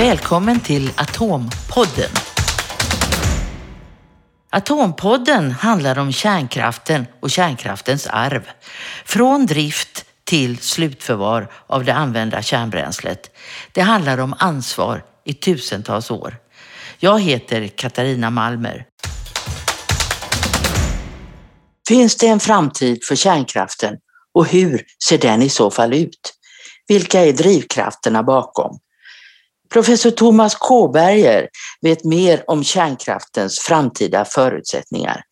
Välkommen till Atompodden. Atompodden handlar om kärnkraften och kärnkraftens arv. Från drift till slutförvar av det använda kärnbränslet. Det handlar om ansvar i tusentals år. Jag heter Katarina Malmer. Finns det en framtid för kärnkraften och hur ser den i så fall ut? Vilka är drivkrafterna bakom? Professor Thomas Kåberger vet mer om kärnkraftens framtida förutsättningar.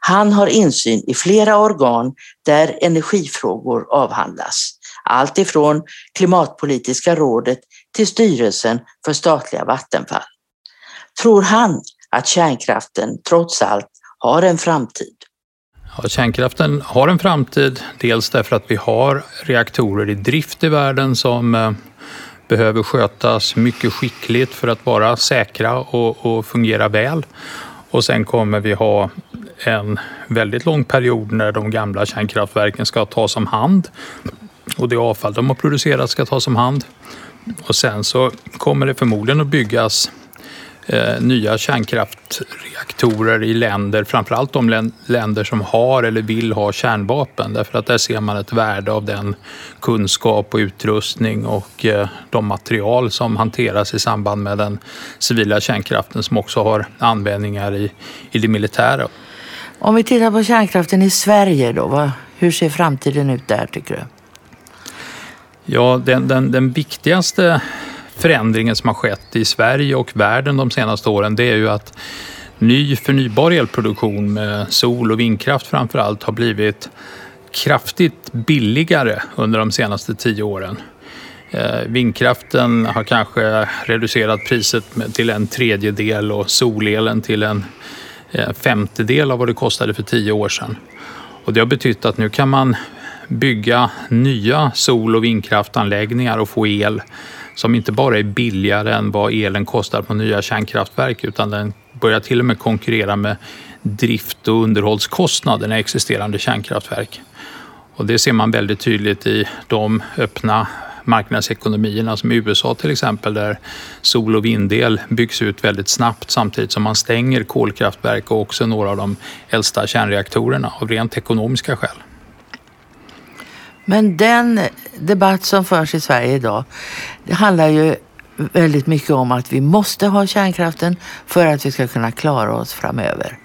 Han har insyn i flera organ där energifrågor avhandlas. Allt ifrån Klimatpolitiska rådet till styrelsen för statliga Vattenfall. Tror han att kärnkraften trots allt har en framtid? Ja, kärnkraften har en framtid, dels därför att vi har reaktorer i drift i världen som eh, behöver skötas mycket skickligt för att vara säkra och, och fungera väl. Och sen kommer vi ha en väldigt lång period när de gamla kärnkraftverken ska tas om hand och det avfall de har producerat ska tas om hand. Och sen så kommer det förmodligen att byggas eh, nya kärnkraftreaktorer i länder, framförallt de länder som har eller vill ha kärnvapen. Därför att där ser man ett värde av den kunskap och utrustning och eh, de material som hanteras i samband med den civila kärnkraften som också har användningar i, i det militära. Om vi tittar på kärnkraften i Sverige då, vad, hur ser framtiden ut där tycker du? Ja, den, den, den viktigaste förändringen som har skett i Sverige och världen de senaste åren det är ju att ny förnybar elproduktion med sol och vindkraft framför allt har blivit kraftigt billigare under de senaste tio åren. Eh, vindkraften har kanske reducerat priset till en tredjedel och solelen till en eh, femtedel av vad det kostade för tio år sedan. Och det har betytt att nu kan man bygga nya sol och vindkraftanläggningar och få el som inte bara är billigare än vad elen kostar på nya kärnkraftverk utan den börjar till och med konkurrera med drift och underhållskostnaderna i existerande kärnkraftverk. Och det ser man väldigt tydligt i de öppna marknadsekonomierna som i USA till exempel där sol och vindel byggs ut väldigt snabbt samtidigt som man stänger kolkraftverk och också några av de äldsta kärnreaktorerna av rent ekonomiska skäl. Men den debatt som förs i Sverige idag, det handlar ju väldigt mycket om att vi måste ha kärnkraften för att vi ska kunna klara oss framöver.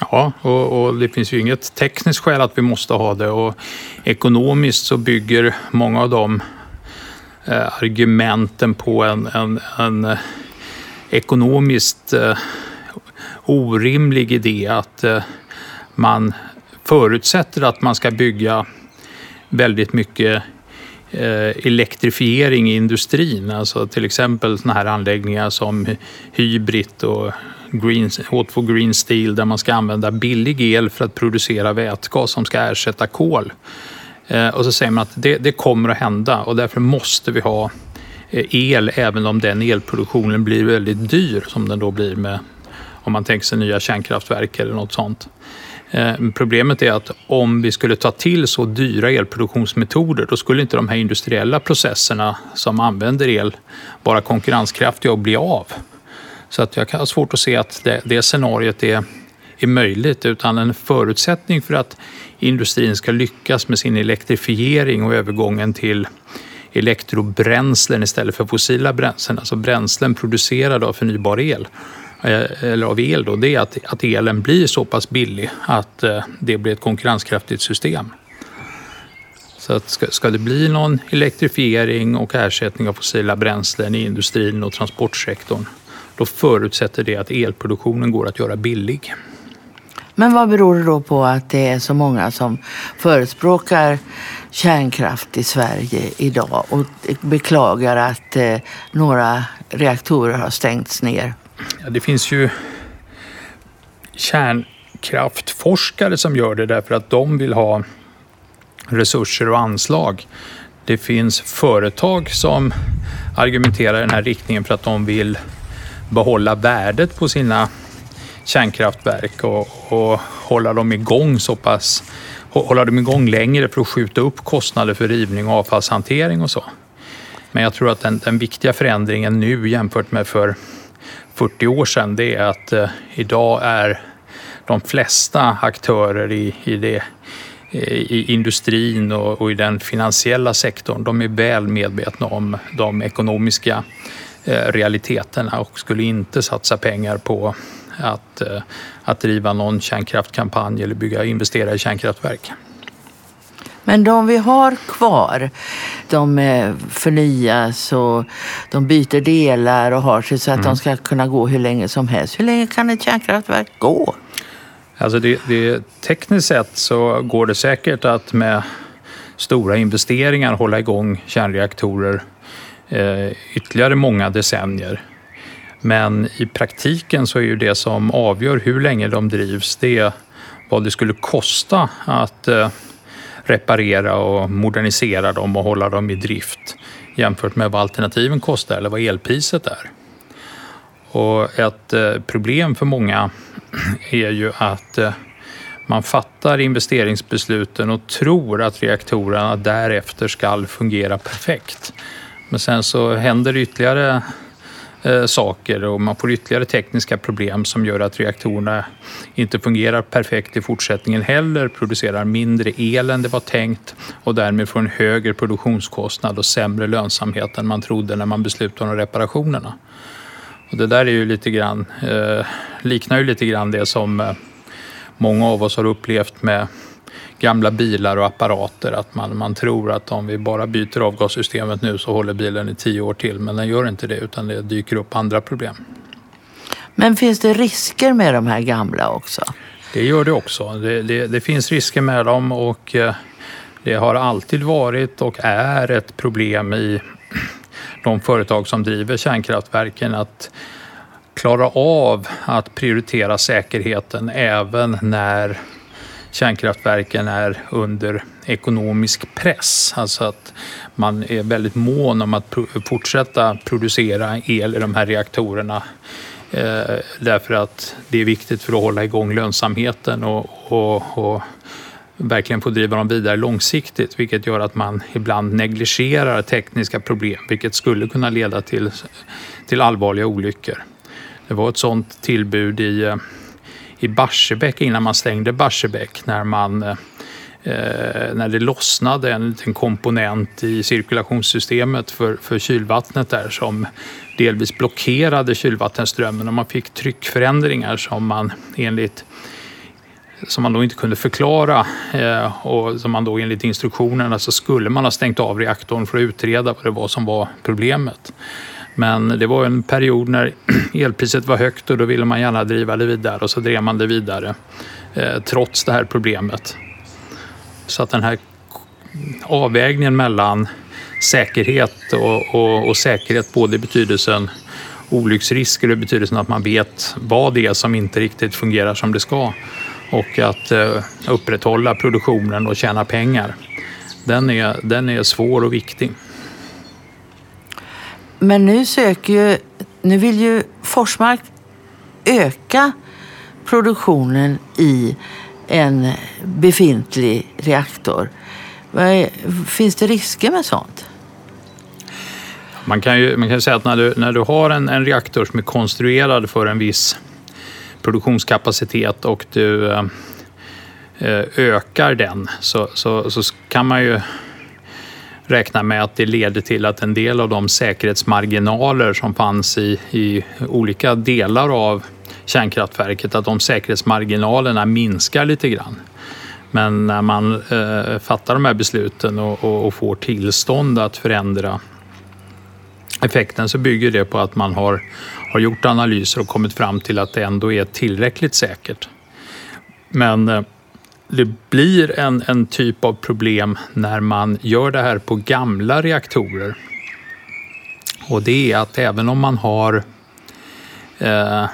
Ja, och, och, det finns ju inget tekniskt skäl att vi måste ha det och ekonomiskt så bygger många av de eh, argumenten på en, en, en eh, ekonomiskt eh, orimlig idé att eh, man förutsätter att man ska bygga väldigt mycket eh, elektrifiering i industrin. Alltså till exempel såna här anläggningar som Hybrid och Green, H2 Green Steel där man ska använda billig el för att producera vätgas som ska ersätta kol. Eh, och så säger man att det, det kommer att hända och därför måste vi ha eh, el även om den elproduktionen blir väldigt dyr som den då blir med om man tänker sig nya kärnkraftverk eller något sånt. Eh, problemet är att om vi skulle ta till så dyra elproduktionsmetoder då skulle inte de här industriella processerna som använder el vara konkurrenskraftiga och bli av. Så att jag har svårt att se att det, det scenariot är, är möjligt utan en förutsättning för att industrin ska lyckas med sin elektrifiering och övergången till elektrobränslen istället för fossila bränslen, alltså bränslen producerade av förnybar el Eh, eller av el då, det är att, att elen blir så pass billig att eh, det blir ett konkurrenskraftigt system. Så att ska, ska det bli någon elektrifiering och ersättning av fossila bränslen i industrin och transportsektorn då förutsätter det att elproduktionen går att göra billig. Men vad beror det då på att det är så många som förespråkar kärnkraft i Sverige idag och beklagar att eh, några reaktorer har stängts ner? Ja, det finns ju kärnkraftforskare som gör det därför att de vill ha resurser och anslag. Det finns företag som argumenterar i den här riktningen för att de vill behålla värdet på sina kärnkraftverk och, och hålla dem igång så pass hålla dem igång längre för att skjuta upp kostnader för rivning och avfallshantering och så. Men jag tror att den, den viktiga förändringen nu jämfört med för 40 år sedan det är att eh, idag är de flesta aktörer i, i, det, eh, i industrin och, och, i den finansiella sektorn, de är väl medvetna om de ekonomiska eh, realiteterna och skulle inte satsa pengar på att, eh, att driva någon kärnkraftkampanj eller bygga, investera i kärnkraftverk. Men de vi har kvar, de eh, förnyas och de byter delar och har sig så att mm. de ska kunna gå hur länge som helst. Hur länge kan ett kärnkraftverk gå? Alltså det, det, tekniskt sett så går det säkert att med stora investeringar hålla igång kärnreaktorer eh, ytterligare många decennier. Men i praktiken så är ju det som avgör hur länge de drivs det vad det skulle kosta att eh, reparera och modernisera dem och hålla dem i drift jämfört med vad alternativen kostar eller vad elpriset är. Och ett eh, problem för många är ju att eh, man fattar investeringsbesluten och tror att reaktorerna därefter ska fungera perfekt. Men sen så händer det ytterligare eh, saker och man får ytterligare tekniska problem som gör att reaktorerna inte fungerar perfekt i fortsättningen heller, producerar mindre el än det var tänkt och därmed får en högre produktionskostnad och sämre lönsamhet än man trodde när man beslutade om reparationerna. Och det där är ju lite grann, eh, liknar ju lite grann det som eh, många av oss har upplevt med gamla bilar och apparater. Att man, man tror att om vi bara byter avgassystemet nu så håller bilen i tio år till. Men den gör inte det utan det dyker upp andra problem. Men finns det risker med de här gamla också? Det gör det också. Det, det, det finns risker med dem och eh, det har alltid varit och är ett problem i de företag som driver kärnkraftverken att klara av att prioritera säkerheten även när kärnkraftverken är under ekonomisk press. Alltså att man är väldigt mån om att fortsätta producera el i de här reaktorerna eh, därför att det är viktigt för att hålla igång lönsamheten och, och, och verkligen få driva dem vidare långsiktigt vilket gör att man ibland negligerar tekniska problem vilket skulle kunna leda till, till allvarliga olyckor. Det var ett sådant tillbud i, eh, i Barsebäck innan man stängde Barsebäck när man eh, eh, när det lossnade en liten komponent i cirkulationssystemet för, för kylvattnet där som delvis blockerade kylvattenströmmen och man fick tryckförändringar som man enligt som man då inte kunde förklara eh, och som man då enligt instruktionerna så skulle man ha stängt av reaktorn för att utreda vad det var som var problemet. Men det var en period när elpriset var högt och då ville man gärna driva det vidare och så drev man det vidare eh, trots det här problemet. Så att den här avvägningen mellan säkerhet och, och, och säkerhet både i betydelsen olycksrisker och i betydelsen att man vet vad det är som inte riktigt fungerar som det ska och att eh, upprätthålla produktionen och tjäna pengar. Den är, den är svår och viktig. Men nu söker ju, nu vill ju Forsmark öka produktionen i en befintlig reaktor. Finns det risker med sånt? Man kan ju, man kan säga att när du, när du har en, en reaktor som är konstruerad för en viss produktionskapacitet och du eh, eh ökar den så, så, så kan man ju räknar med att det leder till att en del av de säkerhetsmarginaler som fanns i, i olika delar av kärnkraftverket, att de säkerhetsmarginalerna minskar lite grann. Men när man eh, fattar de här besluten och, och, och, får tillstånd att förändra effekten så bygger det på att man har har gjort analyser och kommit fram till att det ändå är tillräckligt säkert. Men eh, det blir en, en typ av problem när man gör det här på gamla reaktorer. Och det är att även om man har eh,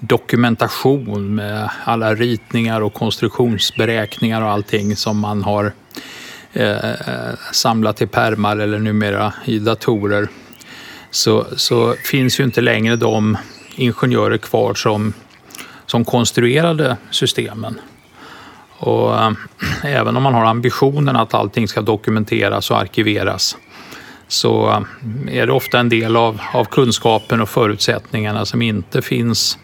dokumentation med alla ritningar och konstruktionsberäkningar och allting som man har eh, samlat i permar eller numera i datorer så, så finns ju inte längre de ingenjörer kvar som, som konstruerade systemen. Och äh, även om man har ambitionen att allting ska dokumenteras och arkiveras så eh, är det ofta en del av, av kunskapen och förutsättningarna som inte finns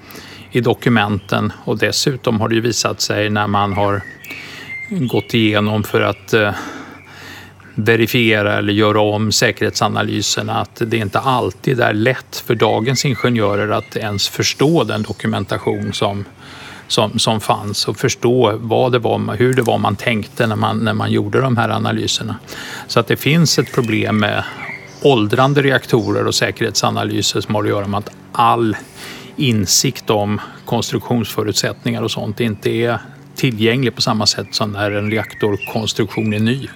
i dokumenten. Och dessutom har det ju visat sig när man har gått igenom för att eh, verifiera eller göra om säkerhetsanalyserna att det inte alltid är lätt för dagens ingenjörer att ens förstå den dokumentation som, som, som fanns och förstå vad det var, hur det var man tänkte när man, när man gjorde de här analyserna. Så att det finns ett problem med åldrande reaktorer och säkerhetsanalyser som har att göra med att all insikt om konstruktionsförutsättningar och sånt inte är tillgänglig på samma sätt som när en reaktorkonstruktion är ny.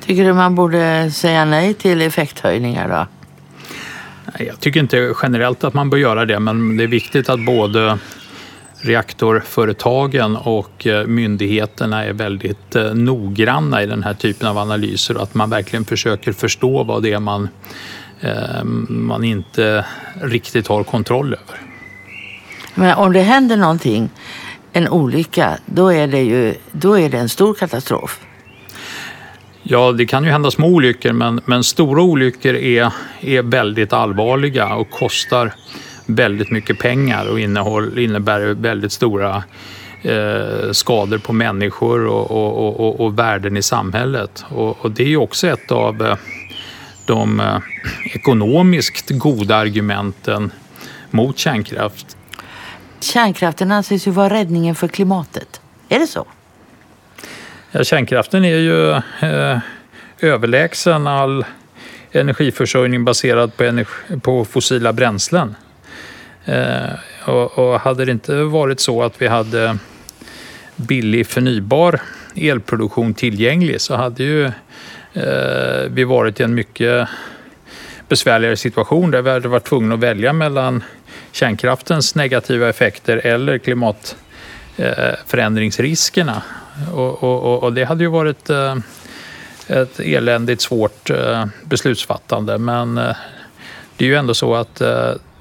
Tycker du man borde säga nej till effekthöjningar då? Jag tycker inte generellt att man bör göra det, men det är viktigt att både reaktorföretagen och eh, myndigheterna är väldigt eh, noggranna i den här typen av analyser och att man verkligen försöker förstå vad det är man, eh, man inte riktigt har kontroll över. Men om det händer någonting, en olycka, då är det ju då är det en stor katastrof. Ja, det kan ju hända små olyckor, men, men stora olyckor är, är väldigt allvarliga och kostar väldigt mycket pengar och innehåll, innebär väldigt stora eh, skador på människor och, och, och, och, värden i samhället. Och, det är ju också ett av eh, de eh, ekonomiskt goda argumenten mot kärnkraft. Kärnkraften anses ju vara räddningen för klimatet. Är det så? Ja, kärnkraften är ju eh, överlägsen all energiförsörjning baserad på, energi, på fossila bränslen. Eh, och, och, hade det inte varit så att vi hade billig förnybar elproduktion tillgänglig så hade ju eh, vi varit i en mycket besvärligare situation där vi hade varit tvungna att välja mellan kärnkraftens negativa effekter eller klimatförändringsriskerna. Eh, och, och, och, det hade ju varit eh, ett eländigt svårt eh, beslutsfattande men det är ju ändå så att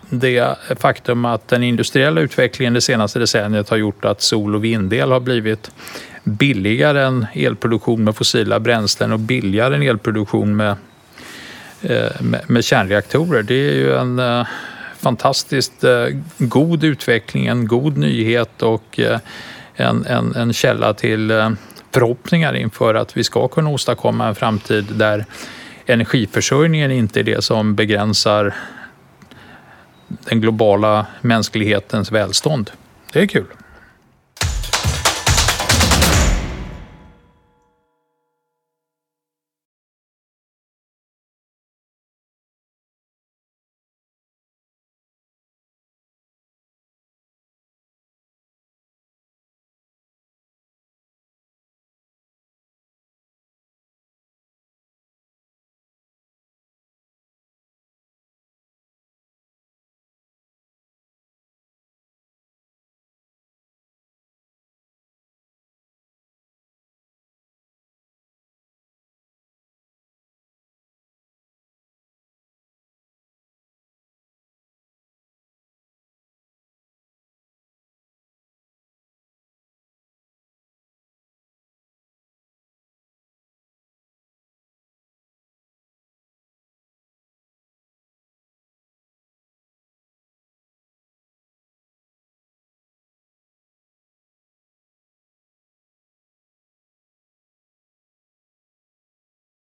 det faktum att den industriella utvecklingen det senaste decenniet har gjort att sol och vindel har blivit billigare än elproduktion med fossila bränslen och billigare än elproduktion med, eh, med, med kärnreaktorer. Det är ju en eh, fantastiskt eh, god utveckling, en god nyhet och en, en, en källa till eh, förhoppningar inför att vi ska kunna åstadkomma en framtid där energiförsörjningen inte är det som begränsar den globala mänsklighetens välstånd. Det är kul.